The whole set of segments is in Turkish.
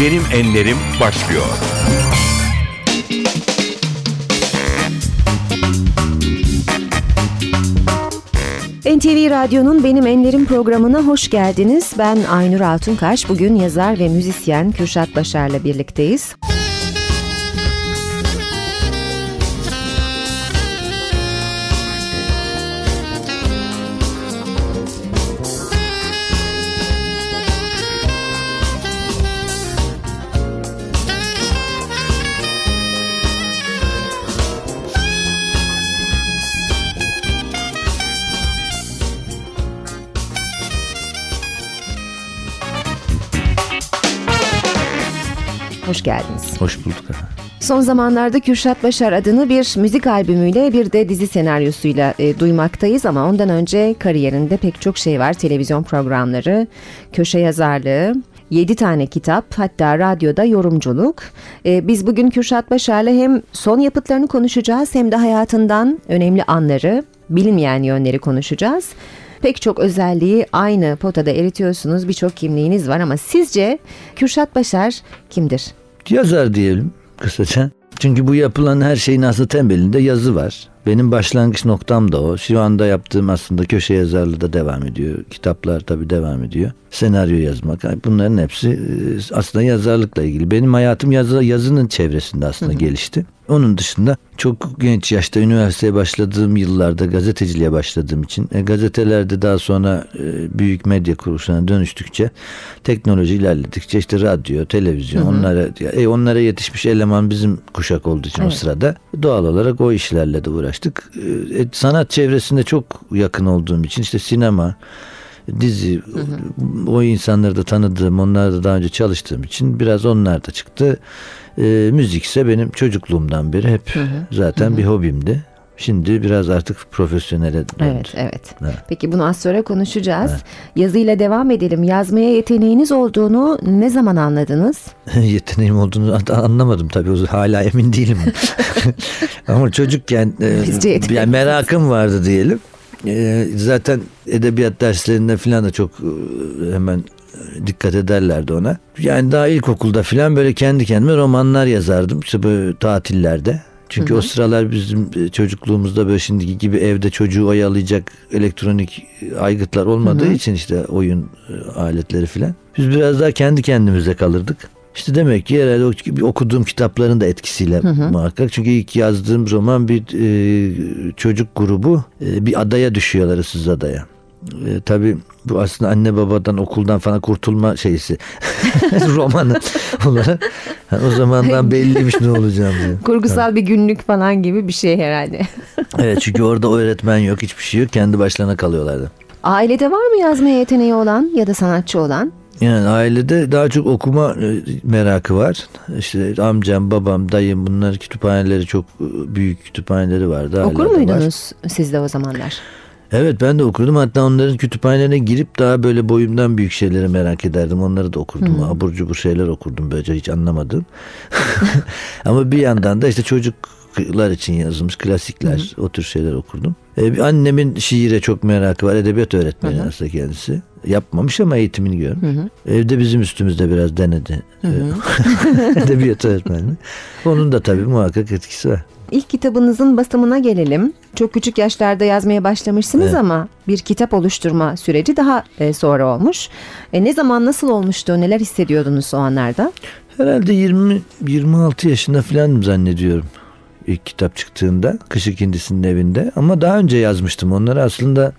Benim Enlerim başlıyor. NTV Radyo'nun Benim Enlerim programına hoş geldiniz. Ben Aynur Altunkaş. Bugün yazar ve müzisyen Kürşat Başar'la birlikteyiz. Hoş geldiniz. Hoş bulduk. efendim. Son zamanlarda Kürşat Başar adını bir müzik albümüyle bir de dizi senaryosuyla e, duymaktayız ama ondan önce kariyerinde pek çok şey var. Televizyon programları, köşe yazarlığı, 7 tane kitap hatta radyoda yorumculuk. E, biz bugün Kürşat Başar'la hem son yapıtlarını konuşacağız hem de hayatından önemli anları, bilinmeyen yönleri konuşacağız. Pek çok özelliği aynı potada eritiyorsunuz. Birçok kimliğiniz var ama sizce Kürşat Başar kimdir? Yazar diyelim kısaca. Çünkü bu yapılan her şeyin aslında temelinde yazı var. Benim başlangıç noktam da o. Şu anda yaptığım aslında köşe yazarlığı da devam ediyor. Kitaplar tabii devam ediyor. Senaryo yazmak. Bunların hepsi e, aslında yazarlıkla ilgili. Benim hayatım yazı, yazının çevresinde aslında gelişti. Onun dışında çok genç yaşta üniversiteye başladığım yıllarda gazeteciliğe başladığım için e, gazetelerde daha sonra e, büyük medya kuruluşlarına dönüştükçe teknoloji ilerledikçe işte radyo, televizyon onlara e, onlara yetişmiş eleman bizim kuşak olduğu için o Evet. sırada doğal olarak o işlerle de uğraştık. E, sanat çevresinde çok yakın olduğum için işte sinema, dizi o insanları da tanıdığım, onlarla da daha önce çalıştığım için biraz onlar da çıktı. E, müzikse benim çocukluğumdan beri hep zaten bir hobimdi. Şimdi biraz artık profesyonele döndü. Evet, evet. Evet. Peki bunu az sonra konuşacağız. Yazıyla devam edelim. Yazmaya yeteneğiniz olduğunu ne zaman anladınız? Yeteneğim olduğunu an- anlamadım tabii. O- Hala emin değilim. Ama çocukken e, yani merakım vardı diyelim. E, zaten edebiyat derslerinde falan da çok e, hemen dikkat ederlerdi ona. Yani daha ilkokulda falan böyle kendi kendime romanlar yazardım. İşte böyle tatillerde. Çünkü o sıralar bizim e, çocukluğumuzda böyle şimdiki gibi evde çocuğu oyalayacak elektronik e, aygıtlar olmadığı için işte oyun e, aletleri filan. Biz biraz daha kendi kendimize kalırdık. İşte demek ki herhalde okuduğum kitapların da etkisiyle muhakkak. Çünkü ilk yazdığım roman bir e, çocuk grubu e, bir adaya düşüyorlar ıssız adaya. E, tabii bu aslında anne babadan okuldan falan kurtulma şeysi romanı olarak Ha, o zamandan belliymiş ne olacağım diye. Kurgusal bir günlük falan gibi bir şey herhalde. Evet çünkü orada öğretmen yok hiçbir şey yok kendi başlarına kalıyorlardı. Ailede var mı yazmaya yeteneği olan ya da sanatçı olan? Yani ailede daha çok okuma e, merakı var. İşte amcam, babam, dayım bunlar kütüphaneleri çok e, büyük kütüphaneleri vardı. Okur da var. muydunuz siz de o zamanlar? Evet ben de okurdum. Hatta onların kütüphanelerine girip daha böyle boyumdan büyük şeyleri merak ederdim. Onları da okurdum. Abur cubur şeyler okurdum böylece hiç anlamadım. Ama bir yandan da işte çocuklar için yazılmış klasikler o tür şeyler okurdum. Ee, annemin şiire çok merakı var. Edebiyat öğretmeni aslında kendisi. Yapmamış ama eğitimini görmüş. Evde bizim üstümüzde biraz denedi. Edebiyat öğretmeni. Onun da tabii muhakkak etkisi var. İlk kitabınızın basımına gelelim. Çok küçük yaşlarda yazmaya başlamışsınız Evet. ama bir kitap oluşturma süreci daha e, sonra olmuş. E, ne zaman nasıl olmuştu? Neler hissediyordunuz o anlarda? Herhalde 20 26 yaşında falanım zannediyorum. İlk kitap çıktığında Kış İkindisi'nin evinde ama daha önce yazmıştım onları aslında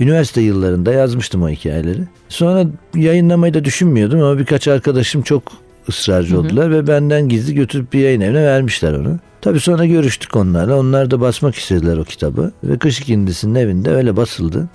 üniversite yıllarında yazmıştım o hikayeleri. Sonra yayınlamayı da düşünmüyordum ama birkaç arkadaşım çok ısrarcı oldular ve benden gizli götürüp bir yayın evine vermişler onu. Tabii sonra görüştük onlarla. Onlar da basmak istediler o kitabı ve Kış İkindisi'nin evinde öyle basıldı.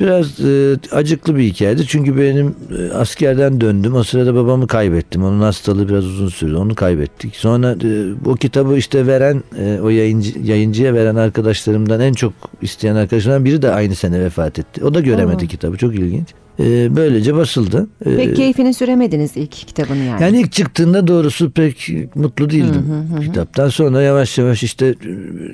Biraz e, acıklı bir hikayeydi çünkü benim e, askerden döndüm. O sırada babamı kaybettim. Onun hastalığı biraz uzun sürdü. Onu kaybettik. Sonra e, o kitabı işte veren e, o yayıncı, yayıncıya veren arkadaşlarımdan en çok isteyen arkadaşlarımdan biri de aynı sene vefat etti. O da göremedi Oo. kitabı. Çok ilginç. E, böylece basıldı. E, Pek keyfini süremediniz ilk kitabını yani. yani ilk çıktığında doğrusu pek mutlu değildim kitaptan. Sonra yavaş yavaş işte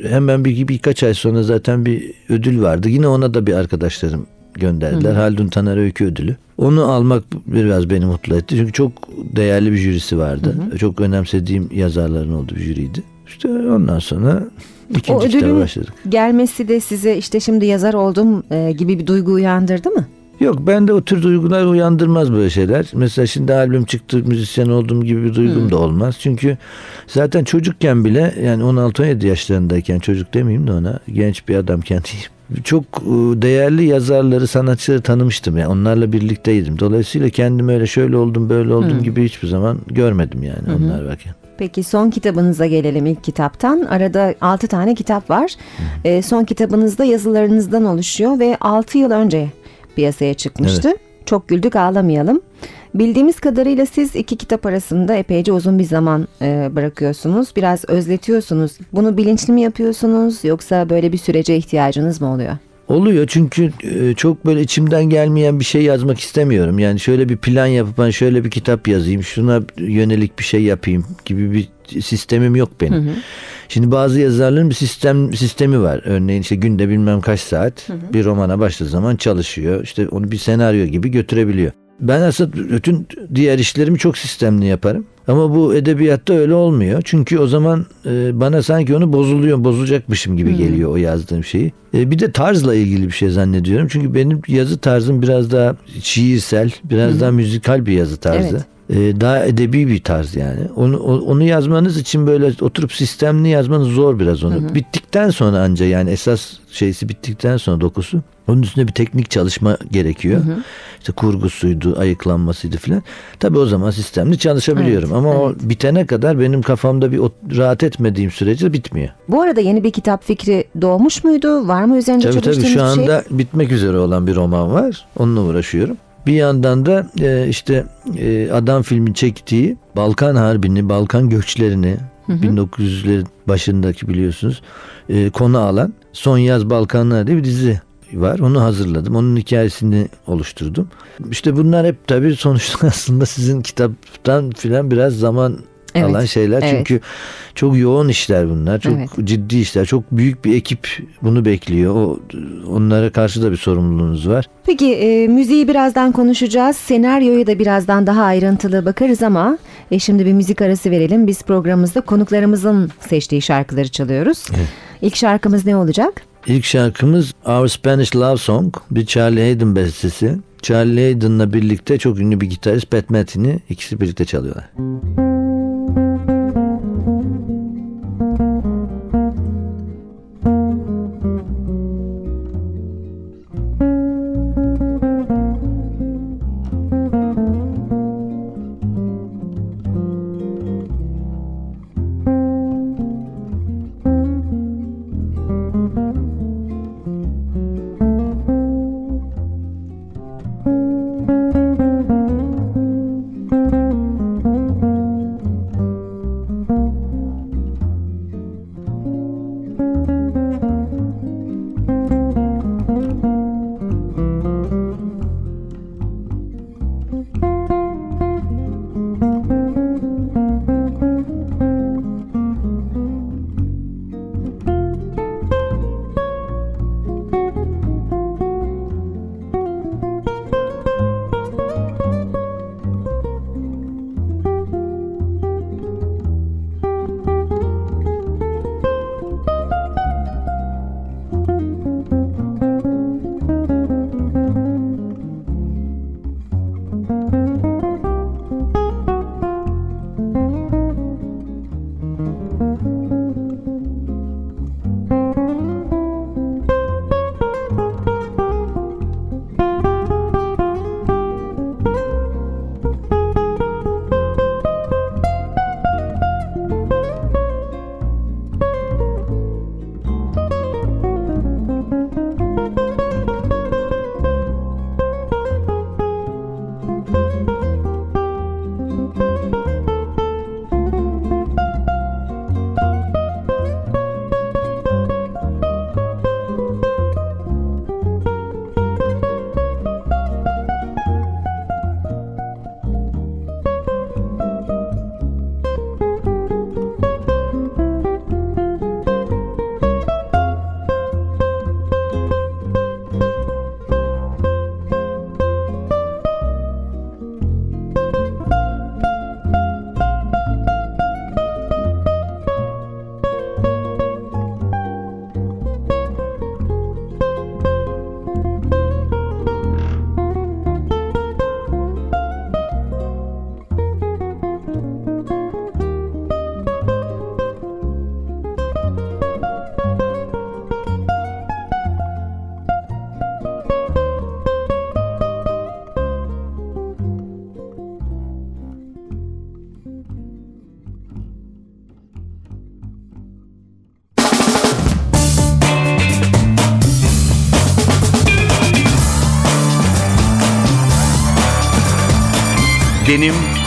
hemen bir birkaç ay sonra zaten bir ödül vardı. Yine ona da bir arkadaşlarım gönderdiler. Haldun Taner Öykü Ödülü. Onu almak biraz beni mutlu etti. Çünkü çok değerli bir jürisi vardı. Çok önemsediğim yazarların olduğu bir jüriydi. İşte ondan sonra ikinci O ödülün başladık. gelmesi de size işte şimdi yazar oldum e, gibi bir duygu uyandırdı mı? Yok ben de o tür duygular uyandırmaz böyle şeyler. Mesela şimdi albüm çıktı müzisyen olduğum gibi bir duygum da olmaz. Çünkü zaten çocukken bile yani 16-17 yaşlarındayken çocuk demeyeyim de ona genç bir adamken diyeyim. Çok e, değerli yazarları, sanatçıları tanımıştım. Yani onlarla birlikteydim. Dolayısıyla kendimi öyle şöyle oldum, böyle oldum gibi hiçbir zaman görmedim yani onlar varken. Peki son kitabınıza gelelim ilk kitaptan. Arada 6 tane kitap var. E, son kitabınızda yazılarınızdan oluşuyor ve 6 yıl önce piyasaya çıkmıştı. Çok güldük ağlamayalım. Bildiğimiz kadarıyla siz iki kitap arasında epeyce uzun bir zaman e, bırakıyorsunuz. Biraz özletiyorsunuz. Bunu bilinçli mi yapıyorsunuz yoksa böyle bir sürece ihtiyacınız mı oluyor? Oluyor çünkü e, çok böyle içimden gelmeyen bir şey yazmak istemiyorum. Yani şöyle bir plan yapıp ben şöyle bir kitap yazayım, şuna yönelik bir şey yapayım gibi bir sistemim yok benim. Şimdi bazı yazarların bir sistem sistemi var. Örneğin işte günde bilmem kaç saat bir romana başladığı zaman çalışıyor. İşte onu bir senaryo gibi götürebiliyor. Ben aslında bütün diğer işlerimi çok sistemli yaparım. Ama bu edebiyatta öyle olmuyor. Çünkü o zaman e, bana sanki onu bozuluyor, bozacakmışım gibi geliyor o yazdığım şeyi. E, bir de tarzla ilgili bir şey zannediyorum. Çünkü benim yazı tarzım biraz daha şiirsel, biraz daha müzikal bir yazı tarzı. Evet. E, daha edebi bir tarz yani. Onu onu yazmanız için böyle oturup sistemli yazmanız zor biraz onu. Bittikten sonra anca yani esas şeysi bittikten sonra dokusu. Onun üstünde bir teknik çalışma gerekiyor. İşte kurgusuydu, ayıklanmasıydı filan. Tabii o zaman sistemli çalışabiliyorum. Evet, Ama o bitene kadar benim kafamda bir rahat etmediğim sürece bitmiyor. Bu arada yeni bir kitap fikri doğmuş muydu? Var mı üzerinde Tabii tabii çalıştığınız şu bir şey? anda bitmek üzere olan bir roman var. Onunla uğraşıyorum. Bir yandan da e, işte e, adam filmi çektiği Balkan Harbi'ni, Balkan göçlerini 1900'lerin başındaki biliyorsunuz e, konu alan Son Yaz Balkanlar diye bir dizi var. Onu hazırladım. Onun hikayesini oluşturdum. İşte bunlar hep tabii sonuçta aslında sizin kitaptan filan biraz zaman Evet, alan şeyler. evet. Çünkü çok yoğun işler bunlar. Çok Evet. ciddi işler. Çok büyük bir ekip bunu bekliyor. O onlara karşı da bir sorumluluğunuz var. Peki e, müziği birazdan konuşacağız. Senaryoyu da birazdan daha ayrıntılı bakarız ama e, şimdi bir müzik arası verelim. Biz programımızda konuklarımızın seçtiği şarkıları çalıyoruz. İlk şarkımız ne olacak? İlk şarkımız Our Spanish Love Song. Bir Charlie Hayden bestesi. Charlie Hayden'la birlikte çok ünlü bir gitarist Pat Metheny ikisi birlikte çalıyorlar. Benim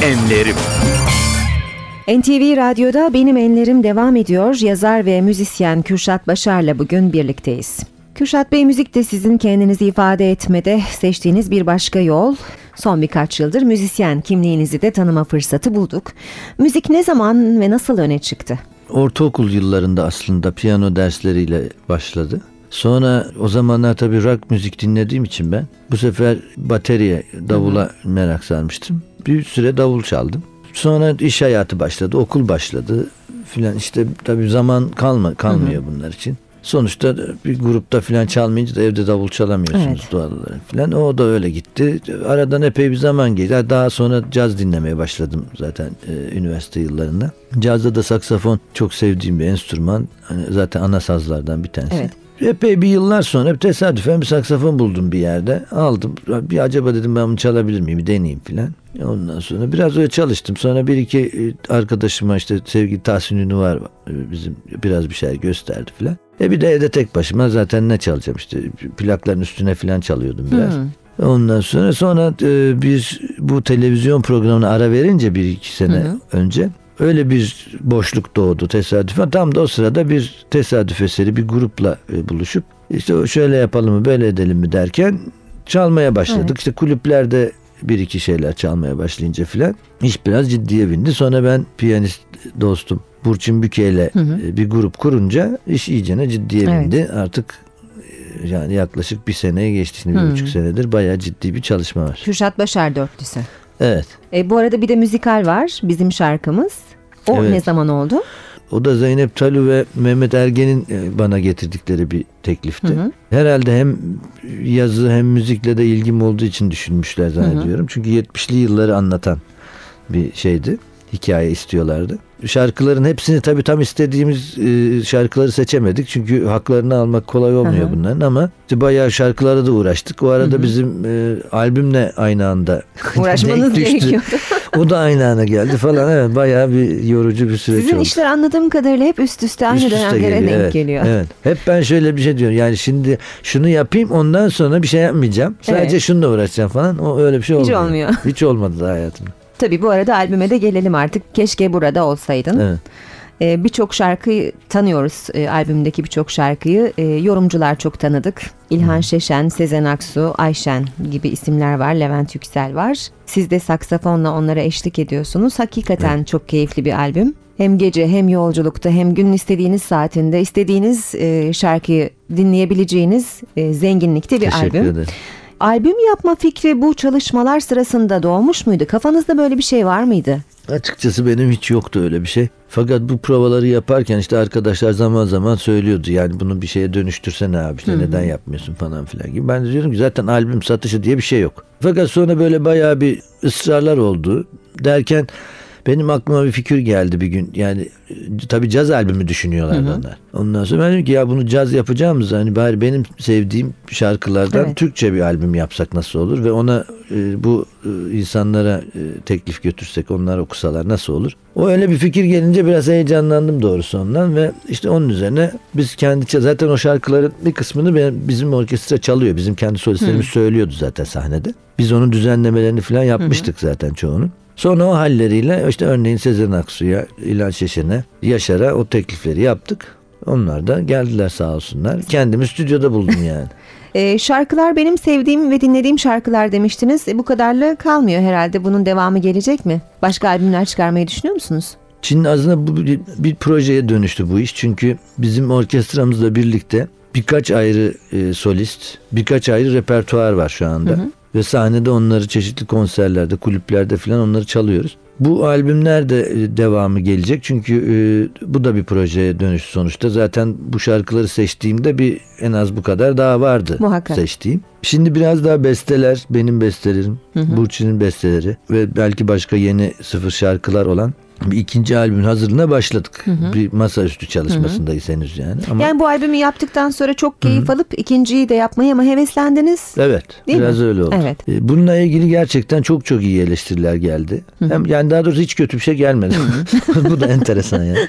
Enlerim. NTV Radyo'da Benim Enlerim devam ediyor. Yazar ve müzisyen Kürşat Başar'la bugün birlikteyiz. Kürşat Bey müzik de sizin kendinizi ifade etmede seçtiğiniz bir başka yol. Son birkaç yıldır müzisyen kimliğinizi de tanıma fırsatı bulduk. Müzik ne zaman ve nasıl öne çıktı? Ortaokul yıllarında aslında piyano dersleriyle başladı. Sonra o zamanlar tabii rock müzik dinlediğim için ben bu sefer bateriye, davula merak sarmıştım. Bir süre davul çaldım. Sonra iş hayatı başladı, okul başladı filan işte tabii zaman kalma kalmıyor bunlar için. Sonuçta bir grupta filan çalmayınca da evde davul çalamıyorsunuz Evet. doğal olarak filan. O da öyle gitti. Aradan epey bir zaman geçti. Daha sonra caz dinlemeye başladım zaten e, üniversite yıllarında. Cazda da saksafon çok sevdiğim bir enstrüman. Hani zaten ana sazlardan bir tanesi. Evet. Epey bir yıllar sonra tesadüfen bir saksafon buldum bir yerde. Aldım. Bir acaba dedim ben bunu çalabilir miyim? Bir deneyeyim filan. Ondan sonra biraz öyle çalıştım. Sonra bir iki e, arkadaşıma işte sevgili Tahsin Ünlü var e, bizim biraz bir şey gösterdi filan. E bir de evde tek başıma zaten ne çalacağım işte plakların üstüne filan çalıyordum biraz. Hmm. Ondan sonra sonra e, biz bu televizyon programına ara verince bir iki sene önce öyle bir boşluk doğdu tesadüfen. Tam da o sırada bir tesadüf eseri bir grupla e, buluşup işte şöyle yapalım mı böyle edelim mi derken çalmaya başladık. Evet. İşte kulüplerde bir iki şeyler çalmaya başlayınca filan iş biraz ciddiye bindi. Sonra ben piyanist dostum Burçin Büke ile e, bir grup kurunca iş iyicene ciddiye Evet. bindi. Artık e, yani yaklaşık bir seneye geçti. Şimdi bir buçuk senedir bayağı ciddi bir çalışma var. Kürşat Başar dörtlüsü. Evet. E, bu arada bir de müzikal var bizim şarkımız. O Evet. ne zaman oldu? O da Zeynep Talu ve Mehmet Ergen'in e, bana getirdikleri bir teklifti. Herhalde hem yazı hem müzikle de ilgim olduğu için düşünmüşler zannediyorum. Çünkü 70'li yılları anlatan bir şeydi. Hikaye istiyorlardı. Şarkıların hepsini tabii tam istediğimiz e, şarkıları seçemedik. Çünkü haklarını almak kolay olmuyor bunların ama işte bayağı şarkılara da uğraştık. O arada bizim e, albümle aynı anda Uğraşmanız gerekiyordu. o da aynı anda geldi falan. Evet bayağı bir yorucu bir süreç Sizin oldu. işler anladığım kadarıyla hep üst üste aynı Üst üste dönemlere geliyor, denk evet, geliyor. Evet. Hep ben şöyle bir şey diyorum. Yani şimdi şunu yapayım ondan sonra bir şey yapmayacağım. Sadece Evet. şununla uğraşacağım falan. O öyle bir şey Hiç olmuyor. olmuyor. Hiç olmadı daha hayatımda. Tabii bu arada albüme de gelelim artık. Keşke burada olsaydın. Evet. Ee, birçok şarkıyı tanıyoruz. Ee, albümdeki birçok şarkıyı. Ee, yorumcular çok tanıdık. İlhan Şeşen, Sezen Aksu, Ayşen gibi isimler var. Levent Yüksel var. Siz de saksafonla onlara eşlik ediyorsunuz. Hakikaten çok keyifli bir albüm. Hem gece hem yolculukta hem günün istediğiniz saatinde istediğiniz e, şarkıyı dinleyebileceğiniz e, zenginlikte bir Teşekkür albüm. ederim. Albüm yapma fikri bu çalışmalar sırasında doğmuş muydu? Kafanızda böyle bir şey var mıydı? Açıkçası benim hiç yoktu öyle bir şey. Fakat bu provaları yaparken işte arkadaşlar zaman zaman söylüyordu. Yani bunu bir şeye dönüştürsene abi işte neden yapmıyorsun falan filan gibi. Ben de diyorum ki zaten albüm satışı diye bir şey yok. Fakat sonra böyle bayağı bir ısrarlar oldu. Derken benim aklıma bir fikir geldi bir gün. Yani e, tabii caz albümü düşünüyorlardı onlar. Ondan sonra ben dedim ki ya bunu caz yapacağımız hani bari benim sevdiğim şarkılardan Evet. Türkçe bir albüm yapsak nasıl olur ve ona e, bu e, insanlara e, teklif götürsek onlar okusalar nasıl olur? O öyle bir fikir gelince biraz heyecanlandım doğrusu ondan ve işte onun üzerine biz kendi zaten o şarkıların bir kısmını bizim orkestra çalıyor. Bizim kendi solistlerimiz söylüyordu zaten sahnede. Biz onun düzenlemelerini falan yapmıştık zaten çoğunu. Sonra o halleriyle işte örneğin Sezen Aksu'ya, İlhan Şeşen'e, Yaşar'a o teklifleri yaptık. Onlar da geldiler sağ olsunlar. Kendimi stüdyoda buldum yani. Ee, şarkılar benim sevdiğim ve dinlediğim şarkılar demiştiniz. E, bu kadarla kalmıyor herhalde. Bunun devamı gelecek mi? Başka albümler çıkarmayı düşünüyor musunuz? Şimdi aslında bu bir, bir projeye dönüştü bu iş. Çünkü bizim orkestramızla birlikte birkaç ayrı e, solist, birkaç ayrı repertuar var şu anda. Ve sahnede onları çeşitli konserlerde, kulüplerde falan onları çalıyoruz. Bu albümler de e, devamı gelecek. Çünkü e, bu da bir projeye dönüştü sonuçta. Zaten bu şarkıları seçtiğimde bir en az bu kadar daha vardı Muhakkak. seçtiğim. Şimdi biraz daha besteler, benim bestelerim, Burçin'in besteleri ve belki başka yeni sıfır şarkılar olan bir ikinci albümün hazırlığına başladık. Bir masaüstü çalışmasındayız henüz yani. Ama Yani bu albümü yaptıktan sonra çok keyif alıp ikinciyi de yapmaya mı heveslendiniz? Evet. Değil biraz mi? öyle oldu. Evet. E, Bununla ilgili gerçekten çok çok iyi eleştiriler geldi. Hem yani daha doğrusu hiç kötü bir şey gelmedi. Bu da enteresan yani.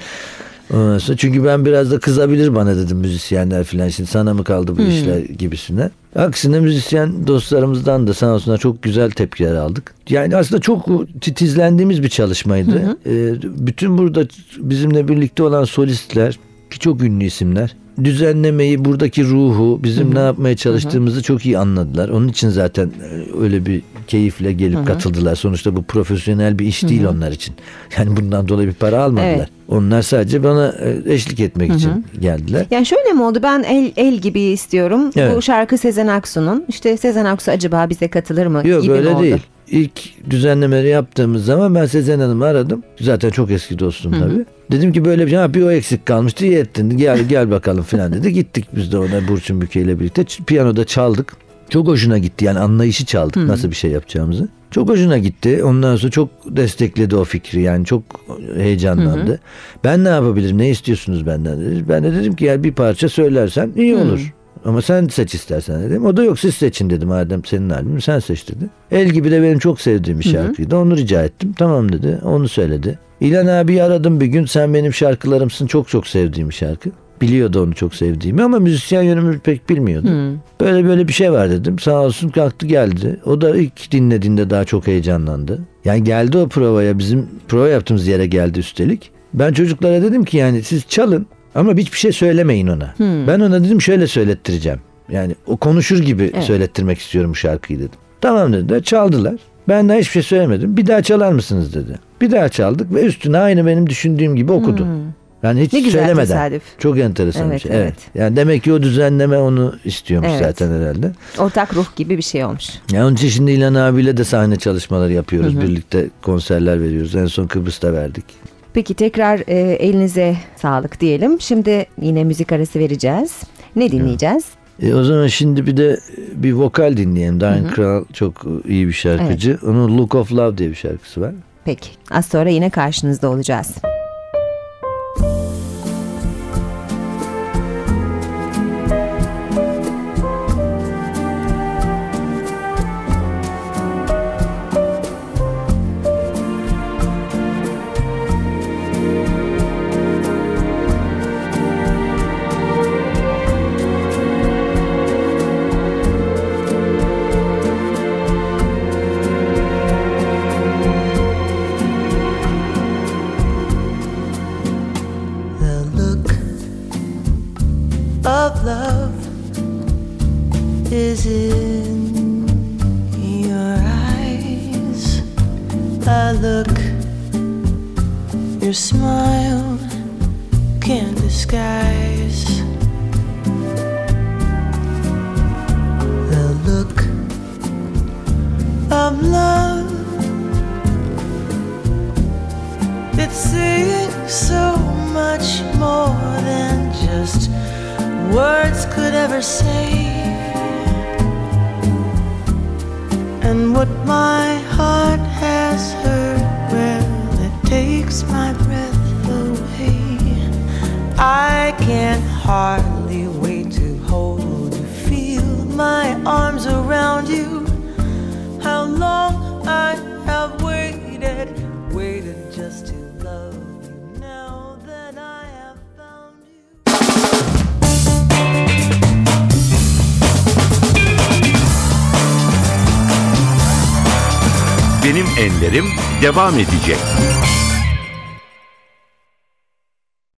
Ondan sonra, çünkü ben biraz da kızabilir bana dedim müzisyenler falan şimdi sana mı kaldı bu işler gibisine. Aksine müzisyen dostlarımızdan da sağ olsunlar çok güzel tepkiler aldık. Yani aslında çok titizlendiğimiz bir çalışmaydı. Ee, bütün burada bizimle birlikte olan solistler ki çok ünlü isimler düzenlemeyi buradaki ruhu bizim ne yapmaya çalıştığımızı çok iyi anladılar. Onun için zaten e, öyle bir keyifle gelip katıldılar. Sonuçta bu profesyonel bir iş değil onlar için. Yani bundan dolayı bir para almadılar. Evet. Onlar sadece bana e, eşlik etmek için geldiler. Yani şöyle mi oldu? Ben el el gibi istiyorum. Bu Evet. şarkı Sezen Aksu'nun. İşte Sezen Aksu acaba bize katılır mı Yok gibi öyle oldu? değil. İlk düzenlemeleri yaptığımız zaman ben Sezen Hanım'ı aradım. Zaten çok eski dostum tabii. Dedim ki böyle bir şey, ha, bir o eksik kalmıştı iyi ettin gel gel bakalım falan dedi. Gittik biz de ona Burçin Büke ile birlikte piyanoda çaldık. Çok hoşuna gitti yani anlayışı çaldık nasıl bir şey yapacağımızı. Çok hoşuna gitti. Ondan sonra çok destekledi o fikri yani çok heyecanlandı. Ben ne yapabilirim ne istiyorsunuz benden dedi. Ben de dedim ki yani bir parça söylersen iyi olur. Ama sen seç istersen dedim. O da yok siz seçin dedi madem senin albümün sen seç dedi. El gibi de benim çok sevdiğim bir şarkıydı. Onu rica ettim. Tamam dedi. Onu söyledi. İlhan abi aradım bir gün. Sen benim şarkılarımsın. Çok çok sevdiğim bir şarkı. Biliyordu onu çok sevdiğimi ama müzisyen yönümü pek bilmiyordu. Böyle böyle bir şey var dedim. Sağ olsun kalktı geldi. O da ilk dinlediğinde daha çok heyecanlandı. Yani geldi o provaya bizim prova yaptığımız yere geldi üstelik. Ben çocuklara dedim ki yani siz çalın ama hiçbir şey söylemeyin ona. Ben ona dedim şöyle söylettireceğim. Yani o konuşur gibi Evet. söylettirmek istiyorum bu şarkıyı dedim. Tamam dediler çaldılar. Ben daha hiçbir şey söylemedim. Bir daha çalar mısınız dedi. Bir daha çaldık ve üstüne aynı benim düşündüğüm gibi okudu. Yani hiç Ne güzel söylemeden. tesadüf. Çok enteresan bir Evet, şey. evet. Evet. Yani demek ki o düzenleme onu istiyormuş Evet. zaten herhalde. Ortak ruh gibi bir şey olmuş. Yani onun için şimdi İlhan abiyle de sahne çalışmaları yapıyoruz. Birlikte konserler veriyoruz. En son Kıbrıs'ta verdik. Peki tekrar e, elinize sağlık diyelim. Şimdi yine müzik arası vereceğiz. Ne dinleyeceğiz? E, o zaman şimdi bir de bir vokal dinleyelim. Diane Kral çok iyi bir şarkıcı. Onun Look of Love diye bir şarkısı var. Peki az sonra yine karşınızda olacağız. Of love is in your eyes. A look your smile can't disguise. The look of love It's saying so much more than just words could ever say. And what my heart has heard, well, it takes my breath away. I can't hardly Benim enlerim devam edecek.